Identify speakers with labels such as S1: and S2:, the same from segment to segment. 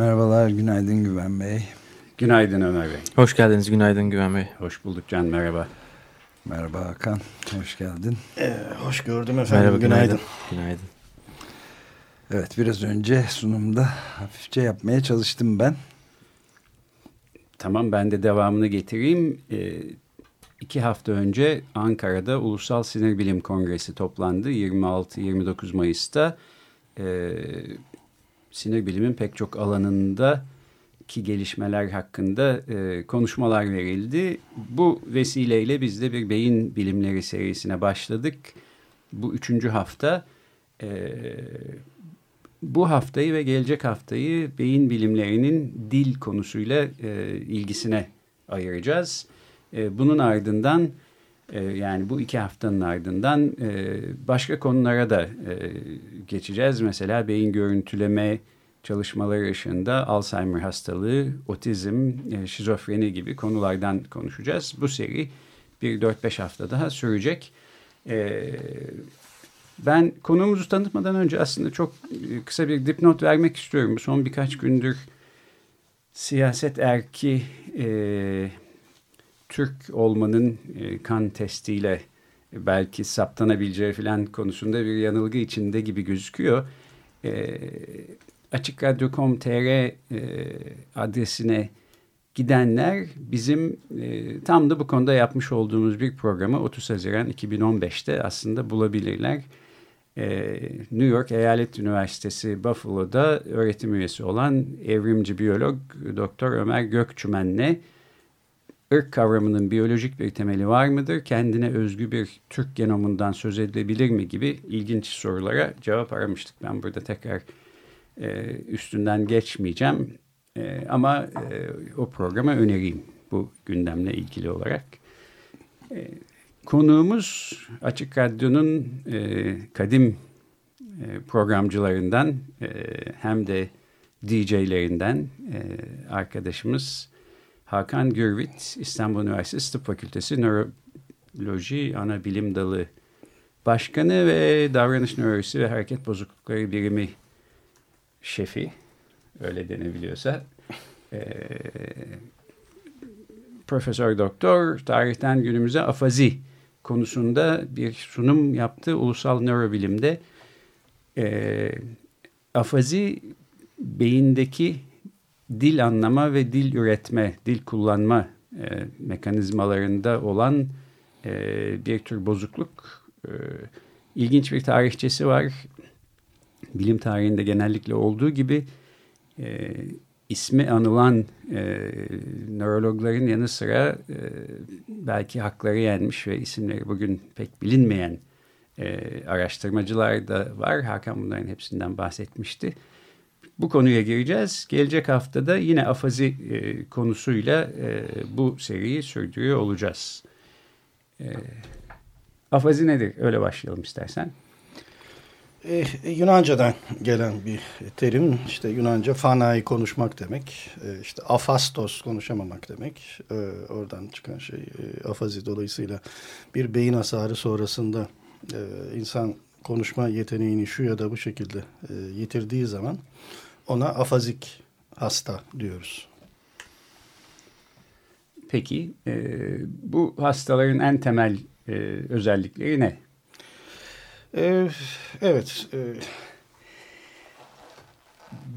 S1: Merhabalar, günaydın Güven Bey.
S2: Günaydın Ömer Bey.
S3: Hoş geldiniz, günaydın Güven Bey.
S2: Hoş bulduk Can, merhaba.
S1: Merhaba Hakan, hoş geldin.
S4: Ee, hoş gördüm efendim,
S3: Merhaba, günaydın.
S4: günaydın.
S3: Günaydın.
S1: Evet, biraz önce sunumda hafifçe yapmaya çalıştım ben.
S2: Tamam, ben de devamını getireyim. Ee, iki hafta önce Ankara'da Ulusal Sinir Bilim Kongresi toplandı. 26-29 Mayıs'ta e, sinir bilimin pek çok alanında ki gelişmeler hakkında e, konuşmalar verildi. Bu vesileyle biz de bir beyin bilimleri serisine başladık. Bu üçüncü hafta. E, bu haftayı ve gelecek haftayı beyin bilimlerinin dil konusuyla e, ilgisine ayıracağız. E, bunun ardından yani bu iki haftanın ardından e, başka konulara da e, geçeceğiz. Mesela beyin görüntüleme çalışmaları ışığında Alzheimer hastalığı, otizm, e, şizofreni gibi konulardan konuşacağız. Bu seri bir 4-5 hafta daha sürecek. E, ben konuğumuzu tanıtmadan önce aslında çok kısa bir dipnot vermek istiyorum. Son birkaç gündür siyaset erki Türk olmanın e, kan testiyle belki saptanabileceği falan konusunda bir yanılgı içinde gibi gözüküyor. E, Açıkradyo.com.tr e, adresine gidenler bizim e, tam da bu konuda yapmış olduğumuz bir programı 30 Haziran 2015'te aslında bulabilirler. E, New York Eyalet Üniversitesi Buffalo'da öğretim üyesi olan evrimci biyolog Doktor Ömer Gökçümen'le ırk kavramının biyolojik bir temeli var mıdır? Kendine özgü bir Türk genomundan söz edilebilir mi gibi ilginç sorulara cevap aramıştık. Ben burada tekrar e, üstünden geçmeyeceğim. E, ama e, o programı önereyim bu gündemle ilgili olarak. E, konuğumuz Açık Radyo'nun e, kadim e, programcılarından e, hem de DJ'lerinden e, arkadaşımız Hakan Gürvit, İstanbul Üniversitesi Tıp Fakültesi Nöroloji Ana Bilim Dalı Başkanı ve Davranış Nörolojisi ve Hareket Bozuklukları Birimi Şefi, öyle denebiliyorsa. Ee, Profesör Doktor tarihten günümüze afazi konusunda bir sunum yaptı Ulusal Nörobilim'de. Ee, afazi beyindeki dil anlama ve dil üretme, dil kullanma e, mekanizmalarında olan e, bir tür bozukluk. E, ilginç bir tarihçesi var. Bilim tarihinde genellikle olduğu gibi e, ismi anılan e, nörologların yanı sıra e, belki hakları yenmiş ve isimleri bugün pek bilinmeyen e, araştırmacılar da var. Hakan bunların hepsinden bahsetmişti. Bu konuya gireceğiz. Gelecek haftada yine afazi e, konusuyla e, bu seriyi sürdürüyor olacağız. E, afazi nedir? Öyle başlayalım istersen.
S4: Ee, Yunanca'dan gelen bir terim. İşte Yunanca fanayı konuşmak demek. Ee, işte afastos konuşamamak demek. Ee, oradan çıkan şey e, afazi dolayısıyla bir beyin hasarı sonrasında e, insan konuşma yeteneğini şu ya da bu şekilde e, yitirdiği zaman ona afazik hasta diyoruz.
S2: Peki e, bu hastaların en temel e, özellikleri ne?
S4: Ee, evet. E,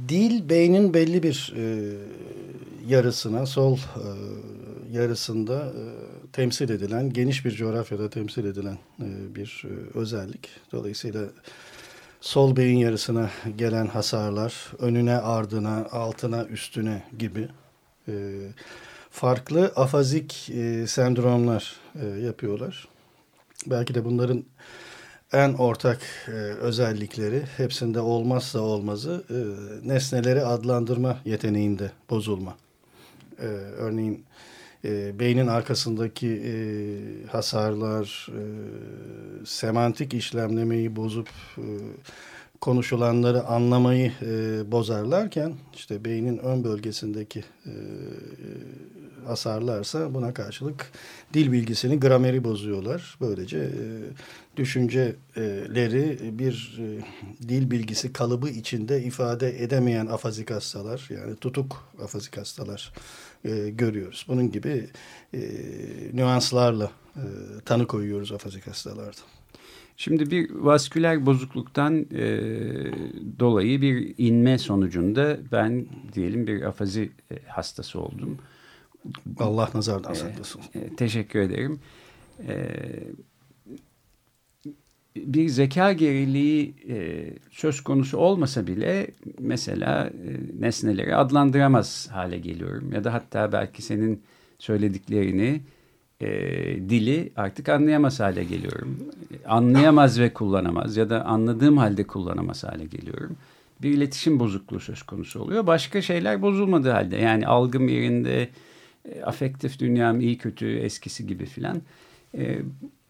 S4: dil beynin belli bir e, yarısına, sol e, yarısında e, temsil edilen, geniş bir coğrafyada temsil edilen e, bir e, özellik. Dolayısıyla sol beyin yarısına gelen hasarlar, önüne, ardına, altına, üstüne gibi e, farklı afazik e, sendromlar e, yapıyorlar. Belki de bunların en ortak e, özellikleri hepsinde olmazsa olmazı e, nesneleri adlandırma yeteneğinde bozulma. E, örneğin e, beynin arkasındaki e, hasarlar, e, semantik işlemlemeyi bozup e, konuşulanları anlamayı e, bozarlarken işte beynin ön bölgesindeki e, hasarlarsa buna karşılık dil bilgisini grameri bozuyorlar. Böylece e, düşünceleri bir e, dil bilgisi kalıbı içinde ifade edemeyen afazik hastalar yani tutuk afazik hastalar e, görüyoruz. Bunun gibi e, nüanslarla e, tanı koyuyoruz afazik hastalarda.
S2: Şimdi bir vasküler bozukluktan e, dolayı bir inme sonucunda ben diyelim bir afazi hastası oldum.
S4: Allah nazardan saklasın.
S2: E, teşekkür ederim. E, bir zeka geriliği e, söz konusu olmasa bile mesela e, nesneleri adlandıramaz hale geliyorum. Ya da hatta belki senin söylediklerini e, dili artık anlayamaz hale geliyorum. Anlayamaz ve kullanamaz ya da anladığım halde kullanamaz hale geliyorum. Bir iletişim bozukluğu söz konusu oluyor. Başka şeyler bozulmadığı halde yani algım yerinde, e, afektif dünyam iyi kötü eskisi gibi filan. E,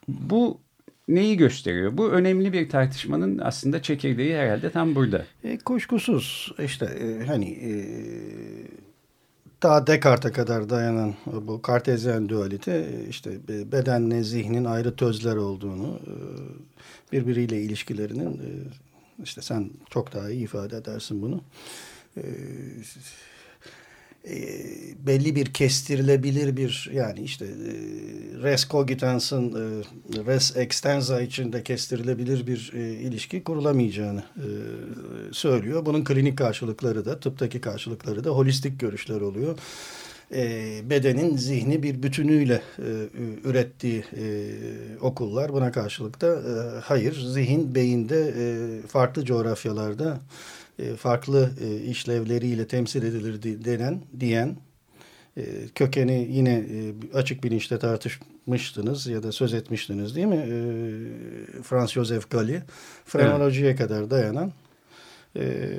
S2: bu neyi gösteriyor? Bu önemli bir tartışmanın aslında çekirdeği herhalde tam burada.
S4: E, kuşkusuz işte e, hani e, daha Descartes'e kadar dayanan bu kartezyen dualite işte bedenle zihnin ayrı tözler olduğunu e, birbiriyle ilişkilerinin e, işte sen çok daha iyi ifade edersin bunu. E, belli bir kestirilebilir bir yani işte e, res cogitans'ın e, res extensa içinde kestirilebilir bir e, ilişki kurulamayacağını e, söylüyor. Bunun klinik karşılıkları da tıptaki karşılıkları da holistik görüşler oluyor. E, bedenin zihni bir bütünüyle e, ürettiği e, okullar buna karşılık da e, hayır zihin beyinde e, farklı coğrafyalarda e, farklı e, işlevleriyle temsil edilir denen diyen e, kökeni yine açık bilinçte tartışmıştınız ya da söz etmiştiniz değil mi? Frans Joseph Galli frenolojiye evet. kadar dayanan e,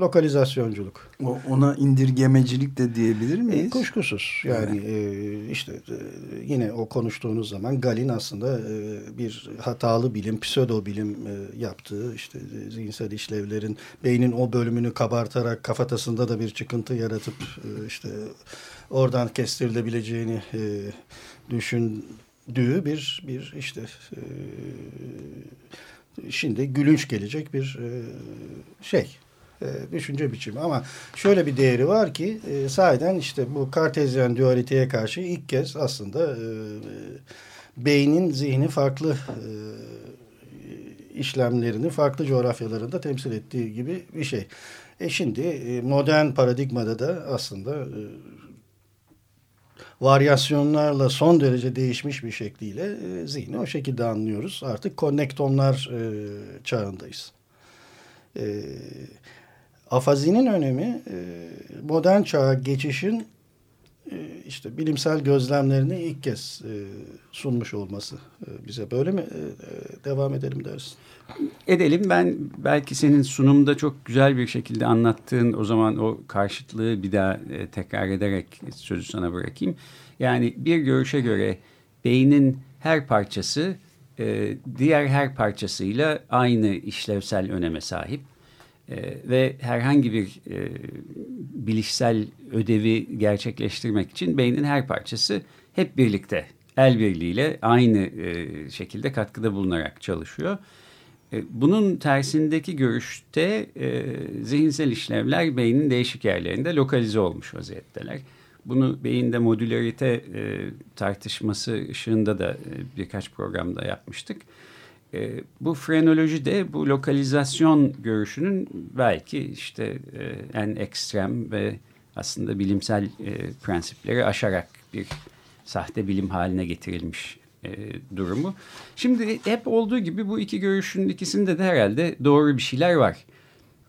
S4: lokalizasyonculuk.
S1: O, ona indirgemecilik de diyebilir miyiz?
S4: E, kuşkusuz. Yani evet. e, işte e, yine o konuştuğunuz zaman Galin aslında e, bir hatalı bilim, pseudo bilim e, yaptığı işte e, zihinsel işlevlerin beynin o bölümünü kabartarak kafatasında da bir çıkıntı yaratıp e, işte oradan kestirilebileceğini e, düşündüğü bir bir işte e, şimdi gülünç gelecek bir e, şey e, düşünce biçimi ama şöyle bir değeri var ki e, sahiden işte bu kartezyen dualiteye karşı ilk kez aslında e, beynin zihni farklı e, işlemlerini farklı coğrafyalarında temsil ettiği gibi bir şey. E şimdi e, modern paradigmada da aslında e, varyasyonlarla son derece değişmiş bir şekliyle e, zihni o şekilde anlıyoruz. Artık konnektomlar e, çağındayız. E, afazinin önemi e, modern çağa geçişin işte bilimsel gözlemlerini ilk kez e, sunmuş olması e, bize böyle mi e, e devam edelim dersin?
S2: Edelim. Ben belki senin sunumda çok güzel bir şekilde anlattığın o zaman o karşıtlığı bir daha e, tekrar ederek sözü sana bırakayım. Yani bir görüşe göre beynin her parçası e, diğer her parçasıyla aynı işlevsel öneme sahip. E, ve herhangi bir e, bilişsel ödevi gerçekleştirmek için beynin her parçası hep birlikte el birliğiyle aynı e, şekilde katkıda bulunarak çalışıyor. E, bunun tersindeki görüşte e, zihinsel işlevler beynin değişik yerlerinde lokalize olmuş vaziyetteler. Bunu beyinde modülerite e, tartışması ışığında da e, birkaç programda yapmıştık. E, bu frenoloji de bu lokalizasyon görüşünün belki işte e, en ekstrem ve aslında bilimsel e, prensipleri aşarak bir sahte bilim haline getirilmiş e, durumu. Şimdi hep olduğu gibi bu iki görüşün ikisinde de herhalde doğru bir şeyler var.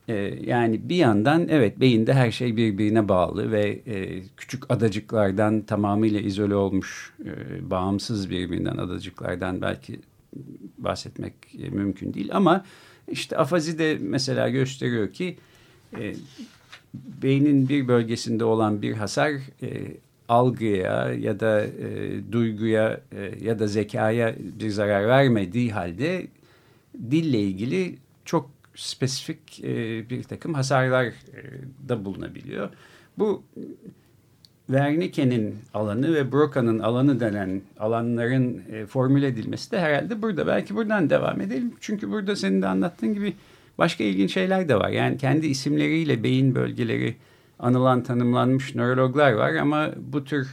S2: E, yani bir yandan evet beyinde her şey birbirine bağlı ve e, küçük adacıklardan tamamıyla izole olmuş, e, bağımsız birbirinden adacıklardan belki bahsetmek e, mümkün değil. Ama işte afazi de mesela gösteriyor ki e, beynin bir bölgesinde olan bir hasar e, algıya ya da e, duyguya e, ya da zekaya bir zarar vermediği halde dille ilgili çok spesifik e, bir takım hasarlar e, da bulunabiliyor. Bu Wernicke'nin alanı ve Broca'nın alanı denen alanların e, formüle edilmesi de herhalde burada. Belki buradan devam edelim. Çünkü burada senin de anlattığın gibi başka ilginç şeyler de var. Yani kendi isimleriyle beyin bölgeleri anılan tanımlanmış nörologlar var ama bu tür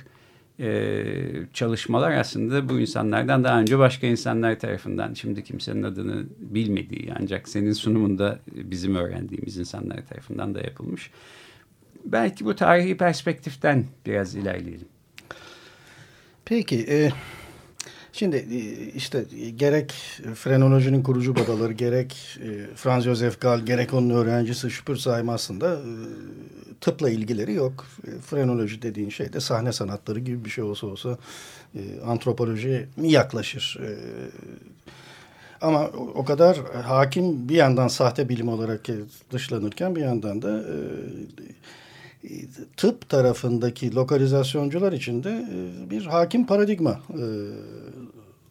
S2: e, çalışmalar aslında bu insanlardan daha önce başka insanlar tarafından şimdi kimsenin adını bilmediği ancak senin sunumunda bizim öğrendiğimiz insanlar tarafından da yapılmış. Belki bu tarihi perspektiften biraz ilerleyelim.
S4: Peki, e, şimdi e, işte gerek frenolojinin kurucu babaları, gerek e, Franz Josef Gall, gerek onun öğrencisi Spürzheim aslında e, tıpla ilgileri yok. E, frenoloji dediğin şey de sahne sanatları gibi bir şey olsa olsa e, antropolojiye yaklaşır? E, ama o kadar hakim bir yandan sahte bilim olarak dışlanırken bir yandan da e, tıp tarafındaki lokalizasyoncular için de e, bir hakim paradigma e,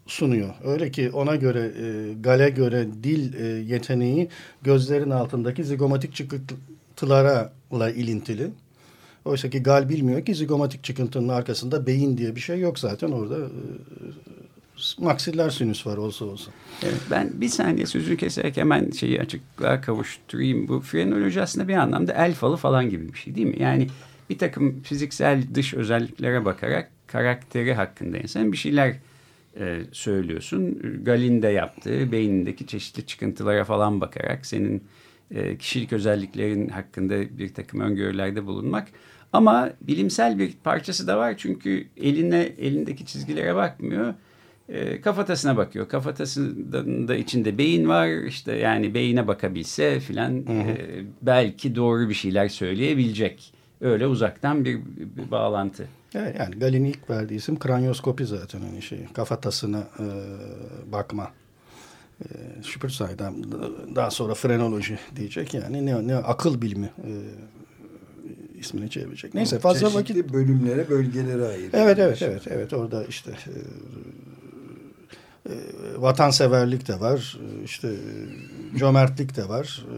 S4: sunuyor. Öyle ki ona göre, e, Gale göre dil yeteneği gözlerin altındaki zigomatik çıkıntılara ilintili. Oysa ki Gal bilmiyor ki zigomatik çıkıntının arkasında beyin diye bir şey yok zaten orada maksiller sinüs var olsa olsa.
S2: Evet, ben bir saniye sözünü keserek hemen şeyi açıklığa kavuşturayım. Bu frenoloji aslında bir anlamda el falı falan gibi bir şey değil mi? Yani bir takım fiziksel dış özelliklere bakarak karakteri hakkında insan bir şeyler e, söylüyorsun. Galin de yaptığı beynindeki çeşitli çıkıntılara falan bakarak senin e, kişilik özelliklerin hakkında bir takım öngörülerde bulunmak. Ama bilimsel bir parçası da var çünkü eline elindeki çizgilere bakmıyor e, kafatasına bakıyor. Kafatasında içinde beyin var. İşte yani beyine bakabilse filan e, belki doğru bir şeyler söyleyebilecek. Öyle uzaktan bir, bir bağlantı.
S4: Evet, yani Galin'in ilk verdiği isim kranyoskopi zaten hani şey kafatasına e, bakma. E, Şüpürsay'dan daha sonra frenoloji diyecek yani ne, ne akıl bilimi e, ismini çevirecek. Neyse fazla
S1: Çeşitli vakit bölümlere, bölgelere ayırıyor.
S4: Evet, evet, evet, evet. Orada işte e, e, vatanseverlik de var, e, işte cömertlik de var.
S2: E,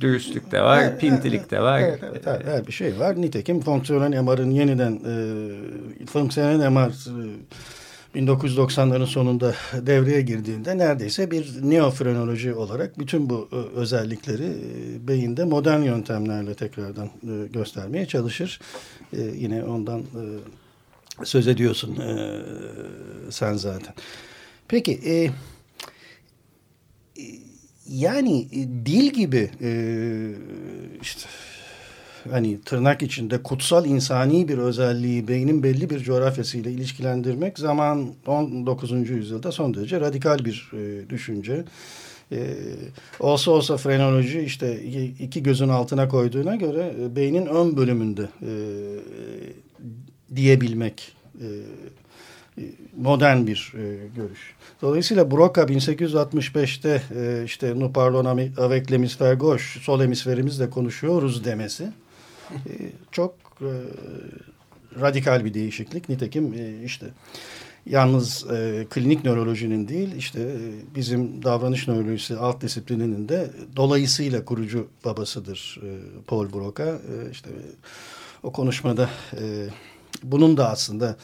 S2: Dürüstlük de var, evet, pintilik de var.
S4: Evet, evet, evet, her bir şey var. Nitekim fonksiyonel MR'ın yeniden e, fonksiyonel MR e, 1990'ların sonunda devreye girdiğinde neredeyse bir neofrenoloji olarak bütün bu özellikleri e, beyinde modern yöntemlerle tekrardan e, göstermeye çalışır. E, yine ondan e, söz ediyorsun e, sen zaten. Peki e, e yani e, dil gibi e, işte hani tırnak içinde kutsal insani bir özelliği beynin belli bir coğrafyasıyla ilişkilendirmek zaman 19. yüzyılda son derece radikal bir e, düşünce. Ee, olsa olsa frenoloji işte iki gözün altına koyduğuna göre e, beynin ön bölümünde e, diyebilmek e, e, modern bir e, görüş. Dolayısıyla Broca 1865'te e, işte nous parlons avec l'hémisphère gauche, sol hemisferimizle konuşuyoruz demesi e, çok e, radikal bir değişiklik. Nitekim e, işte yalnız e, klinik nörolojinin değil işte e, bizim davranış nörolojisi alt disiplininin de dolayısıyla kurucu babasıdır e, Paul Broca. E, işte o konuşmada e, bunun da aslında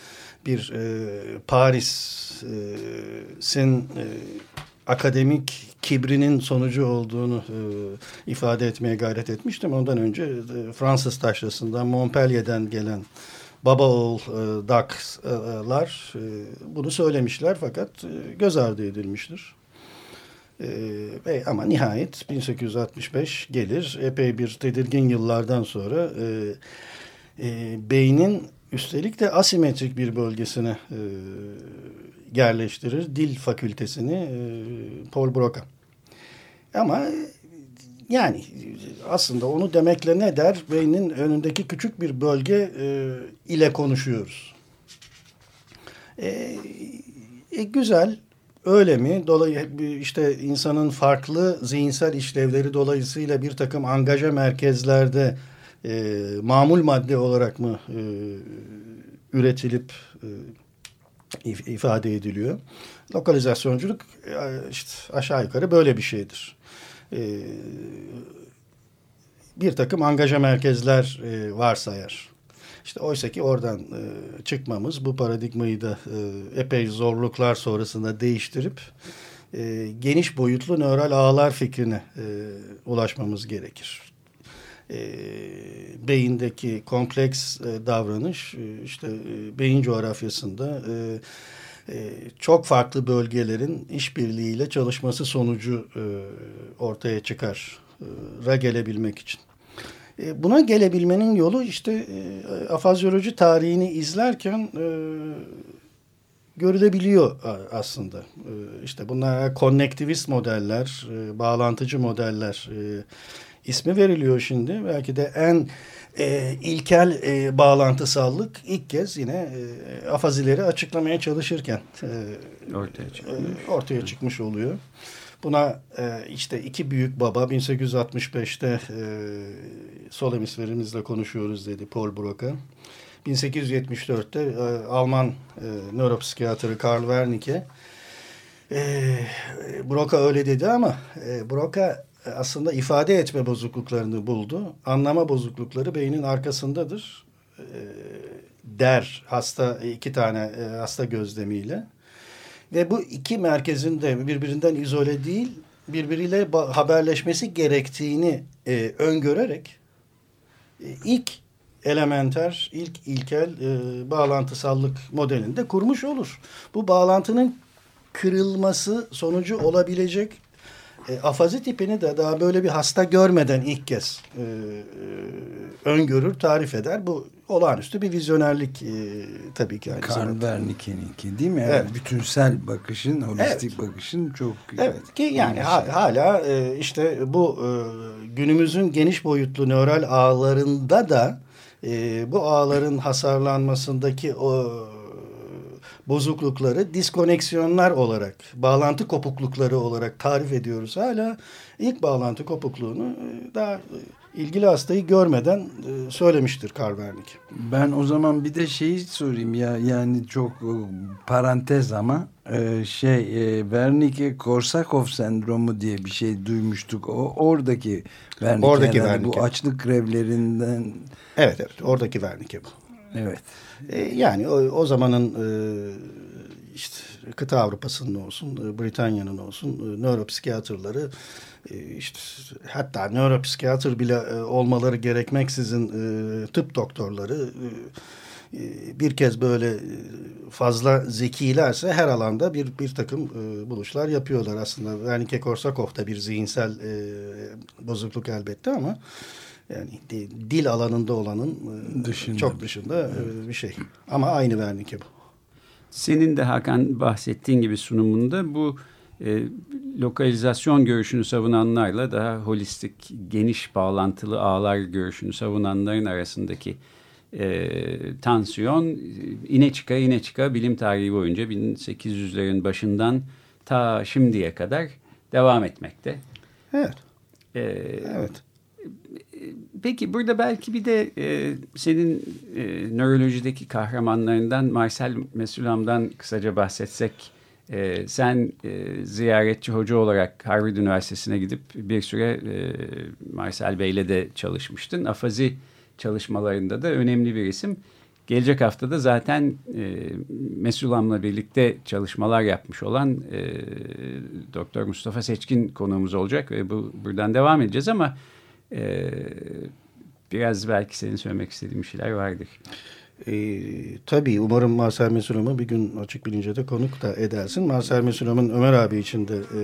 S4: bir e, Paris'in e, akademik kibrinin sonucu olduğunu e, ifade etmeye gayret etmiştim. Ondan önce e, Fransız taşrasından Montpellier'den gelen baba oğul e, Dax'lar e, bunu söylemişler fakat e, göz ardı edilmiştir. E, ama nihayet 1865 gelir. Epey bir tedirgin yıllardan sonra e, e, beynin Üstelik de asimetrik bir bölgesine e, yerleştirir. Dil fakültesini e, Paul Broca. Ama yani aslında onu demekle ne der? Beynin önündeki küçük bir bölge e, ile konuşuyoruz. E, e, güzel, öyle mi? Dolayı işte insanın farklı zihinsel işlevleri dolayısıyla bir takım angaja merkezlerde e, mamul madde olarak mı e, üretilip e, ifade ediliyor? Lokalizasyonculuk e, işte aşağı yukarı böyle bir şeydir. E, bir takım angaja merkezler e, varsa eğer. İşte oysa ki oradan e, çıkmamız bu paradigmayı da e, epey zorluklar sonrasında değiştirip e, geniş boyutlu nöral ağlar fikrine e, ulaşmamız gerekir. E, beyindeki kompleks e, davranış e, işte e, beyin coğrafyasında e, e, çok farklı bölgelerin işbirliğiyle çalışması sonucu e, ortaya çıkar e, ra gelebilmek için. E, buna gelebilmenin yolu işte e, afazyoloji tarihini izlerken e, görülebiliyor aslında. E, işte bunlar konnektivist modeller, bağlantıcı modeller e, ismi veriliyor şimdi. Belki de en e, ilkel e, bağlantısallık ilk kez yine e, afazileri açıklamaya çalışırken
S2: e, ortaya, çıkmış.
S4: E, ortaya çıkmış oluyor. Buna e, işte iki büyük baba 1865'te e, sol hemisferimizle konuşuyoruz dedi Paul Broca. 1874'te e, Alman e, nöropsikiyatrı Karl Wernicke e, Broca öyle dedi ama e, Broca aslında ifade etme bozukluklarını buldu. Anlama bozuklukları beynin arkasındadır e, der hasta iki tane e, hasta gözlemiyle. Ve bu iki merkezin de birbirinden izole değil, birbiriyle haberleşmesi gerektiğini e, öngörerek e, ilk elementer, ilk ilkel e, bağlantısallık modelinde kurmuş olur. Bu bağlantının kırılması sonucu olabilecek e, afazi tipini de daha böyle bir hasta görmeden ilk kez e, e, öngörür, tarif eder. Bu olağanüstü bir vizyonerlik e, tabii ki.
S1: Karl Wernicke'ninki değil mi? Evet. Yani bütünsel bakışın, holistik evet. bakışın çok...
S4: Evet ki yani ha, hala e, işte bu e, günümüzün geniş boyutlu nöral ağlarında da e, bu ağların hasarlanmasındaki o bozuklukları diskoneksiyonlar olarak, bağlantı kopuklukları olarak tarif ediyoruz. Hala ilk bağlantı kopukluğunu e, daha e, ilgili hastayı görmeden e, söylemiştir Karvernik.
S1: Ben o zaman bir de şeyi sorayım ya yani çok parantez ama şey Wernicke Korsakov sendromu diye bir şey duymuştuk. O oradaki Wernicke, oradaki Wernicke. bu açlık grevlerinden.
S4: Evet evet oradaki Wernicke bu.
S1: Evet.
S4: E, yani o, o zamanın e, işte kıta Avrupa'sının olsun, e, Britanya'nın olsun e, nöropsikiyatrları e, işte hatta nöropsikiyatr bile olmaları gerekmeksizin tıp doktorları bir kez böyle fazla zekilerse her alanda bir bir takım buluşlar yapıyorlar aslında. Yani Kekorsakov da bir zihinsel bozukluk elbette ama yani dil alanında olanın e, dışında. çok dışında e, evet. bir şey. Ama aynı Wernicke bu.
S2: Senin de Hakan bahsettiğin gibi sunumunda bu e, lokalizasyon görüşünü savunanlarla daha holistik, geniş bağlantılı ağlar görüşünü savunanların arasındaki e, tansiyon ine çıka ine çıka bilim tarihi boyunca 1800'lerin başından ta şimdiye kadar devam etmekte.
S4: Evet.
S2: E, evet. Peki burada belki bir de e, senin e, nörolojideki kahramanlarından Marcel Mesulam'dan kısaca bahsetsek. E, sen e, ziyaretçi hoca olarak Harvard Üniversitesi'ne gidip bir süre e, Marcel Bey'le de çalışmıştın. Afazi çalışmalarında da önemli bir isim. Gelecek hafta da zaten e, Mesulam'la birlikte çalışmalar yapmış olan e, Doktor Mustafa Seçkin konuğumuz olacak ve bu buradan devam edeceğiz ama biraz belki senin söylemek istediğin şeyler vardır.
S4: E, tabii umarım Marcel Mesulam'ı bir gün açık bilince de konuk da edersin. Marcel Mesulam'ın Ömer abi içinde e,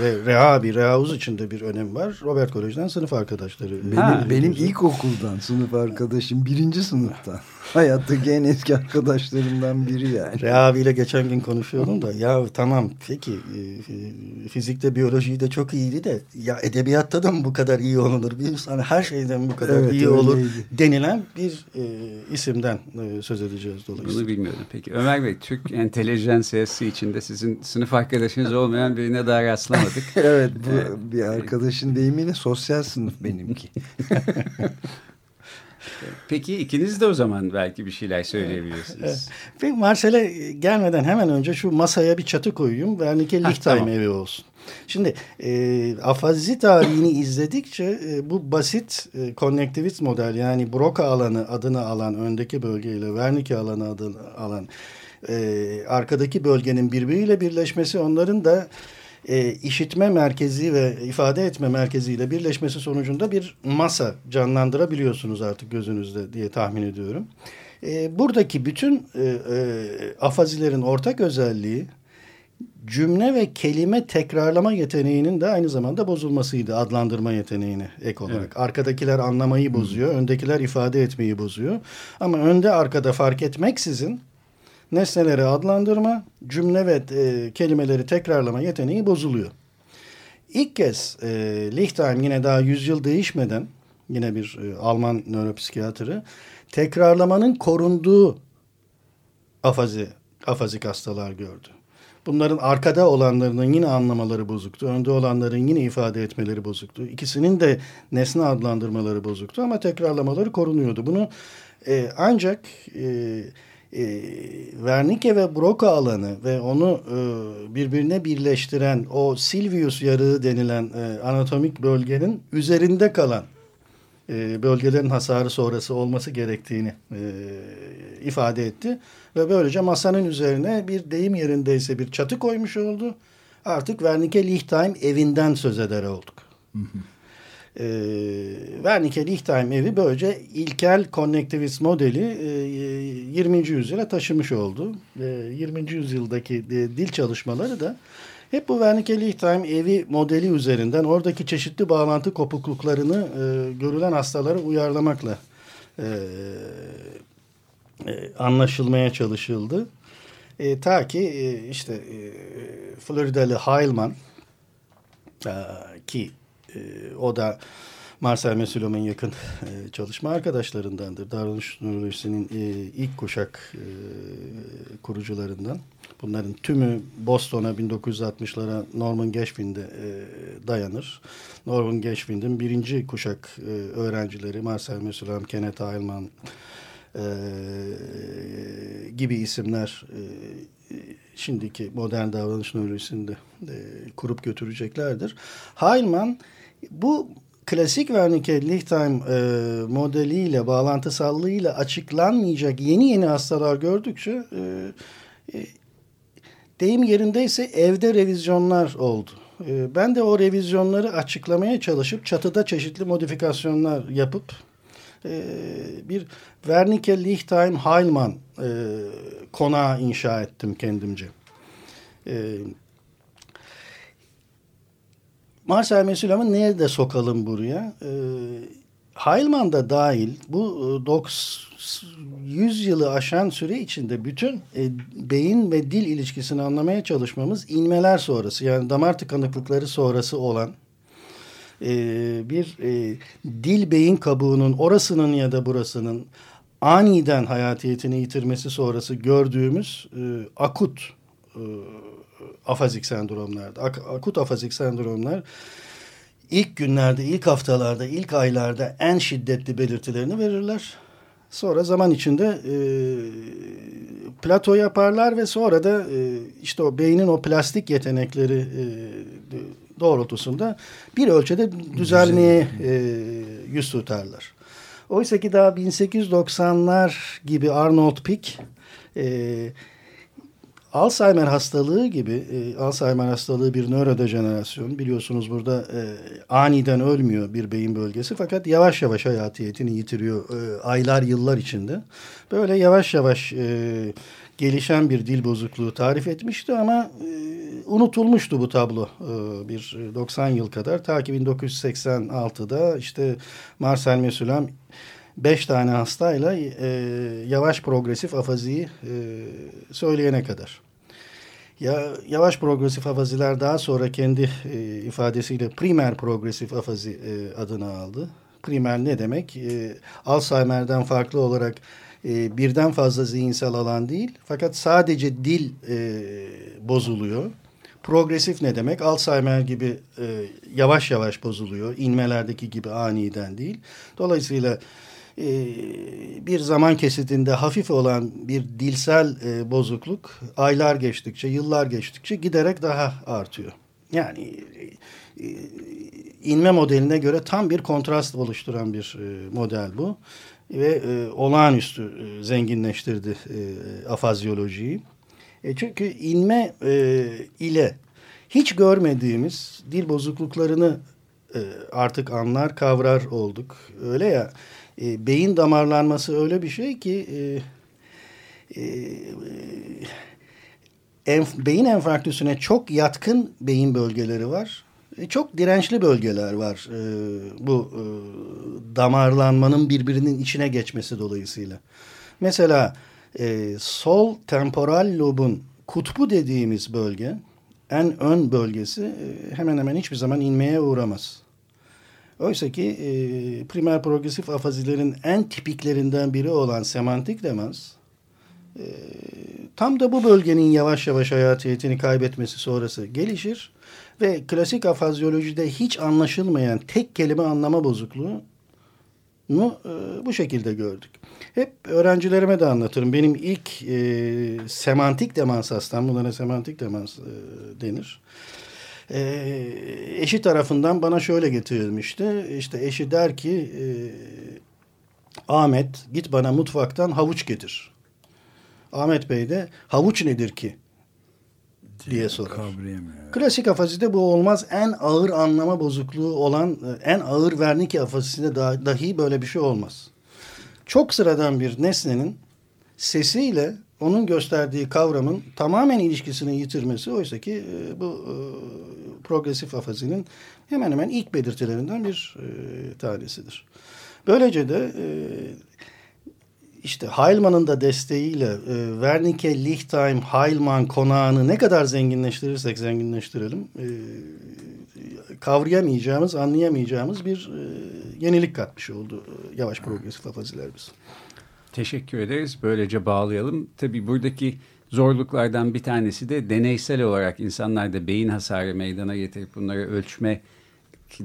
S4: ve Reha abi, Reha Uz içinde bir önem var. Robert Kolej'den sınıf arkadaşları.
S1: Benim, ha, benim ilkokuldan sınıf arkadaşım birinci sınıftan. Hayattaki en eski arkadaşlarımdan biri yani.
S4: Reha abiyle geçen gün konuşuyordum da ya tamam peki e, fizikte biyolojiyi de çok iyiydi de ya edebiyatta da mı bu kadar iyi olunur? Bir insan her şeyden bu kadar evet, iyi öyleydi. olur denilen bir e, isimden söz edeceğiz dolayısıyla.
S2: Bunu bilmiyordum. Peki Ömer Bey, Türk entelejansiyası içinde sizin sınıf arkadaşınız olmayan birine daha rastlamadık.
S1: evet, bu bir arkadaşın deyimiyle sosyal sınıf benimki.
S2: Peki ikiniz de o zaman belki bir şeyler söyleyebilirsiniz.
S4: Peki Marsel'e gelmeden hemen önce şu masaya bir çatı koyayım. Wernicke Lichtheim tamam. evi olsun. Şimdi e, afazi tarihini izledikçe e, bu basit e, konnektivist model yani Broca alanı adını alan öndeki bölgeyle Wernicke alanı adını alan e, arkadaki bölgenin birbiriyle birleşmesi onların da e, işitme merkezi ve ifade etme merkeziyle birleşmesi sonucunda bir masa canlandırabiliyorsunuz artık gözünüzde diye tahmin ediyorum. E, buradaki bütün e, e, afazilerin ortak özelliği cümle ve kelime tekrarlama yeteneğinin de aynı zamanda bozulmasıydı adlandırma yeteneğini ek olarak. Evet. Arkadakiler anlamayı bozuyor, hmm. öndekiler ifade etmeyi bozuyor. Ama önde arkada fark etmeksizin nesneleri adlandırma, cümle ve e, kelimeleri tekrarlama yeteneği bozuluyor. İlk kez e, Lichtheim yine daha yüzyıl değişmeden yine bir e, Alman nöropsikiyatrı tekrarlamanın korunduğu afazi, afazik hastalar gördü. Bunların arkada olanlarının yine anlamaları bozuktu. Önde olanların yine ifade etmeleri bozuktu. İkisinin de nesne adlandırmaları bozuktu ama tekrarlamaları korunuyordu. Bunu e, ancak e, e, Wernicke ve Broca alanı ve onu e, birbirine birleştiren o Silvius yarığı denilen e, anatomik bölgenin üzerinde kalan e, bölgelerin hasarı sonrası olması gerektiğini e, ifade etti. Ve böylece masanın üzerine bir deyim yerindeyse bir çatı koymuş oldu. Artık Wernicke Lichtheim evinden söz eder olduk. Hı hı. E, Wernicke Lichtheim evi böylece ilkel konnektivist modeli e, 20. yüzyıla taşımış oldu. E, 20. yüzyıldaki e, dil çalışmaları da hep bu Wernicke Lichtheim evi modeli üzerinden oradaki çeşitli bağlantı kopukluklarını e, görülen hastalara uyarlamakla e, e, anlaşılmaya çalışıldı. E, ta ki e, işte e, Floridalı Heilman e, ki e, o da Marcel Mesulom'un yakın e, çalışma arkadaşlarındandır. Davranış nörolojisinin e, ilk kuşak e, kurucularından. Bunların tümü Boston'a 1960'lara Norman Geschwind'e e, dayanır. Norman Geschwind'in birinci kuşak e, öğrencileri Marcel Mesulom, Kenneth Heilman e, gibi isimler e, şimdiki modern davranış nörolojisinde e, kurup götüreceklerdir. Heilman bu klasik Wernicke-Lichtheim e, modeliyle, bağlantısallığıyla açıklanmayacak yeni yeni hastalar gördükçe e, e, deyim yerindeyse evde revizyonlar oldu. E, ben de o revizyonları açıklamaya çalışıp çatıda çeşitli modifikasyonlar yapıp e, bir Wernicke Lichtheim Heilmann e, konağı inşa ettim kendimce. E, Marcel Mesulam'ı nerede sokalım buraya? E, Heilmann da dahil bu 100 e, yılı aşan süre içinde bütün e, beyin ve dil ilişkisini anlamaya çalışmamız inmeler sonrası yani damar tıkanıklıkları sonrası olan e, bir e, dil beyin kabuğunun orasının ya da burasının aniden hayatiyetini yitirmesi sonrası gördüğümüz e, akut e, afazik sendromlarda. Ak akut afazik sendromlar ilk günlerde, ilk haftalarda, ilk aylarda en şiddetli belirtilerini verirler. Sonra zaman içinde e, plato yaparlar ve sonra da e, işte o beynin o plastik yetenekleri e, doğrultusunda bir ölçüde düzelmeye e, yüz tutarlar. Oysa ki daha 1890'lar gibi Arnold Pick e, Alzheimer hastalığı gibi, e, Alzheimer hastalığı bir nörodejenerasyon. Biliyorsunuz burada e, aniden ölmüyor bir beyin bölgesi fakat yavaş yavaş hayatiyetini yitiriyor e, aylar yıllar içinde. Böyle yavaş yavaş e, gelişen bir dil bozukluğu tarif etmişti ama e, unutulmuştu bu tablo e, bir 90 yıl kadar. Ta ki 1986'da işte Marcel Mesulam beş tane hastayla e, yavaş progresif afaziyi e, söyleyene kadar. Ya yavaş progresif afaziler daha sonra kendi e, ifadesiyle primer progresif afazi e, adını aldı. Primer ne demek? E, Alzheimer'den farklı olarak e, birden fazla zihinsel alan değil. Fakat sadece dil e, bozuluyor. Progresif ne demek? Alzheimer gibi e, yavaş yavaş bozuluyor. İnmelerdeki gibi aniden değil. Dolayısıyla bir zaman kesitinde hafif olan bir dilsel e, bozukluk aylar geçtikçe, yıllar geçtikçe giderek daha artıyor. Yani e, inme modeline göre tam bir kontrast oluşturan bir e, model bu. Ve e, olağanüstü e, zenginleştirdi e, afazyolojiyi. E, çünkü inme e, ile hiç görmediğimiz dil bozukluklarını e, artık anlar, kavrar olduk. Öyle ya, e, beyin damarlanması öyle bir şey ki... E, e, enf beyin enfarktüsüne çok yatkın beyin bölgeleri var. E, çok dirençli bölgeler var e, bu e, damarlanmanın birbirinin içine geçmesi dolayısıyla. Mesela e, sol temporal lobun kutbu dediğimiz bölge en ön bölgesi e, hemen hemen hiçbir zaman inmeye uğramaz. Oysa ki e, primer progresif afazilerin en tipiklerinden biri olan semantik demans e, tam da bu bölgenin yavaş yavaş hayatiyetini kaybetmesi sonrası gelişir ve klasik afazyolojide hiç anlaşılmayan tek kelime anlama bozukluğu mu e, bu şekilde gördük. Hep öğrencilerime de anlatırım. Benim ilk e, semantik demans hastam, bunlara semantik demans e, denir. Eşi tarafından bana şöyle getirilmişti. İşte eşi der ki e, Ahmet git bana mutfaktan havuç getir. Ahmet Bey de havuç nedir ki? diye sorar. Klasik afazide bu olmaz. En ağır anlama bozukluğu olan, e, en ağır Wernicke afazisinde dahi böyle bir şey olmaz. Çok sıradan bir nesnenin sesiyle onun gösterdiği kavramın tamamen ilişkisini yitirmesi oysa ki e, bu e, progresif afazinin hemen hemen ilk belirtilerinden bir e, tanesidir. Böylece de e, işte Heilmann'ın da desteğiyle e, Wernicke, Lichtheim, Heilmann konağını ne kadar zenginleştirirsek zenginleştirelim e, kavrayamayacağımız, anlayamayacağımız bir e, yenilik katmış oldu e, yavaş progresif afaziler biz.
S2: Teşekkür ederiz. Böylece bağlayalım. Tabii buradaki zorluklardan bir tanesi de deneysel olarak insanlarda beyin hasarı meydana getirip bunları ölçme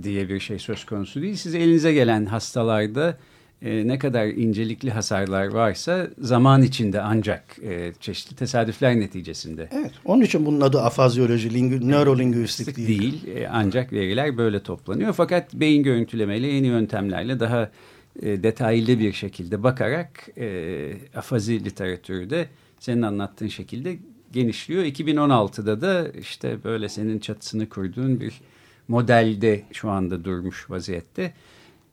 S2: diye bir şey söz konusu değil. Siz elinize gelen hastalarda e, ne kadar incelikli hasarlar varsa zaman içinde ancak e, çeşitli tesadüfler neticesinde.
S4: Evet, onun için bunun adı afazyoloji, lingü, nörolinguistik değil.
S2: Değil, e, ancak veriler böyle toplanıyor. Fakat beyin görüntülemeyle yeni yöntemlerle daha e, detaylı bir şekilde bakarak e, afazi literatürü de senin anlattığın şekilde genişliyor. 2016'da da işte böyle senin çatısını kurduğun bir modelde şu anda durmuş vaziyette.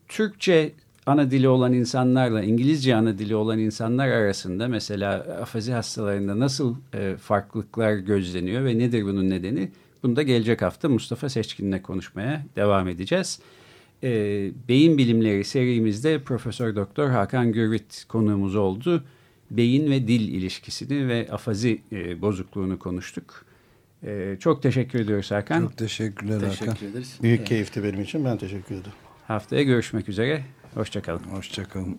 S2: Türkçe ana dili olan insanlarla İngilizce ana dili olan insanlar arasında mesela afazi hastalarında nasıl e, farklılıklar gözleniyor ve nedir bunun nedeni? Bunu da gelecek hafta Mustafa Seçkin'le konuşmaya devam edeceğiz. E, beyin bilimleri serimizde Profesör Doktor Hakan Gürvit konuğumuz oldu. Beyin ve dil ilişkisini ve afazi e, bozukluğunu konuştuk. E, çok teşekkür ediyoruz Hakan.
S1: Çok teşekkürler
S3: teşekkür
S1: Hakan.
S3: ederiz.
S4: Büyük evet. keyifti benim için. Ben teşekkür ederim.
S2: Haftaya görüşmek üzere. Hoşçakalın.
S1: Hoşçakalın.